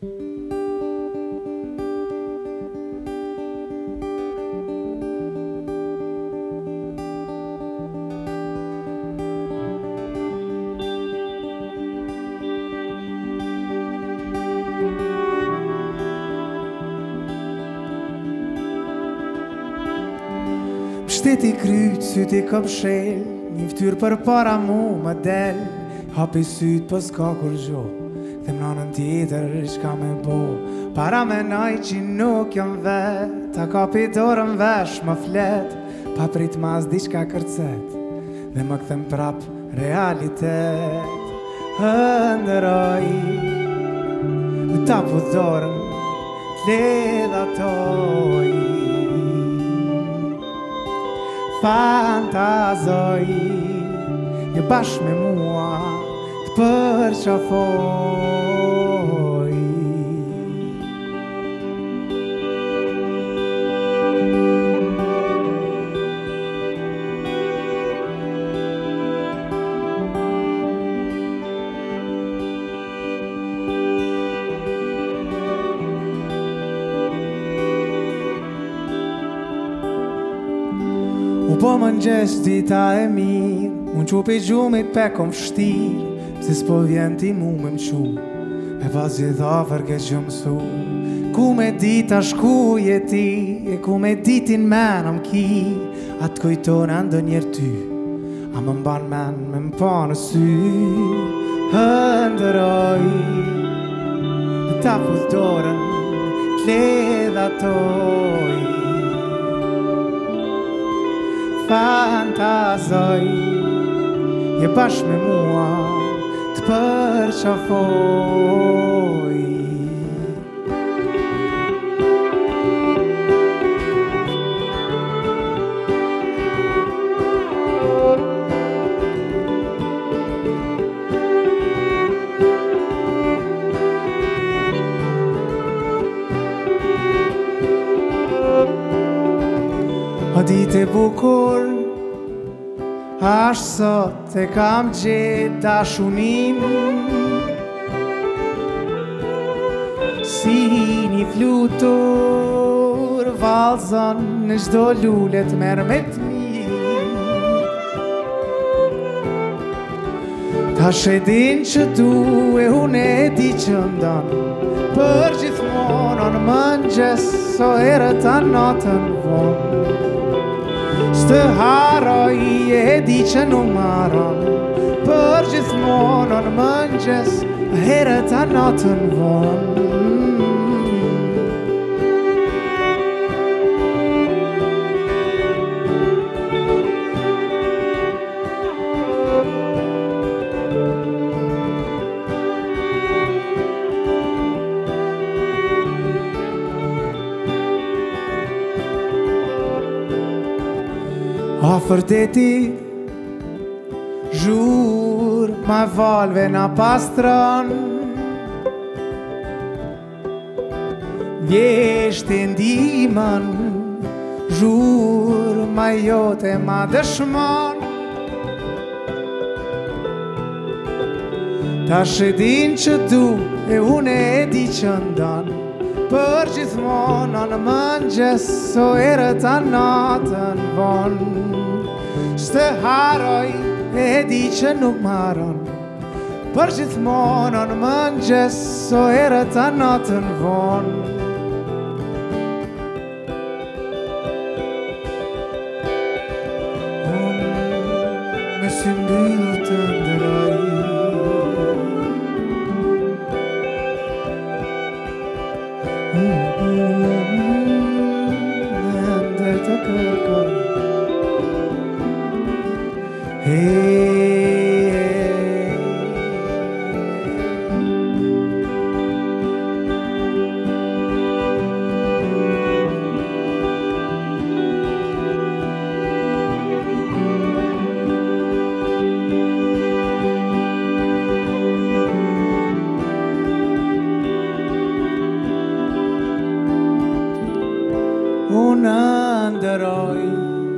Shtet i krytë, syt i këpshel Një ftyrë për para mu më delë Hapi syt për s'ka kur gjopë Dhe më nënë ti të me bo Para me naj që nuk jam vet Ta ka pitorën vesh më flet Pa prit mas di shka kërcet Dhe më këthem prap realitet Hëndëroj U ta pu dorën Tle dha toj Fantazoj Një bashkë me mua për qafoj U po më në gjesti ta e mirë Unë që pe gjumit pe shtirë Si s'po vjen ti mu me mqu Me vazi dha vërge që mësu Ku me dit ashtë ku je ti E ku me ditin men ki A kujtona ndë njerë ty A më mban men me më pa në sy Hëndëroj Dhe ta fulltorën Kledha toj Fantazoj Je bashkë me mua slit per ciafoi. Adite bucur Ashtë sot e kam gjithë dashunin Si një flutur valzon në gjdo lullet merë me të mi Ta shedin që tu e unë e di që ndon Për gjithmonon më në gjesë, so erë të notën vonë Së haro i e di që në maron Për gjithmonon mëngjes Herët natën vonë Pa fër të ti, zhur, ma valve na pastran Vjesht e ndiman, zhur, ma jote, ma dëshman Ta shedin që tu e une e di që ndan për gjithmonë Anë mëngjes, so erë natën vonë S'të haroj, e di që nuk maron Për gjithmonë anë mëngjes, so erë natën vonë من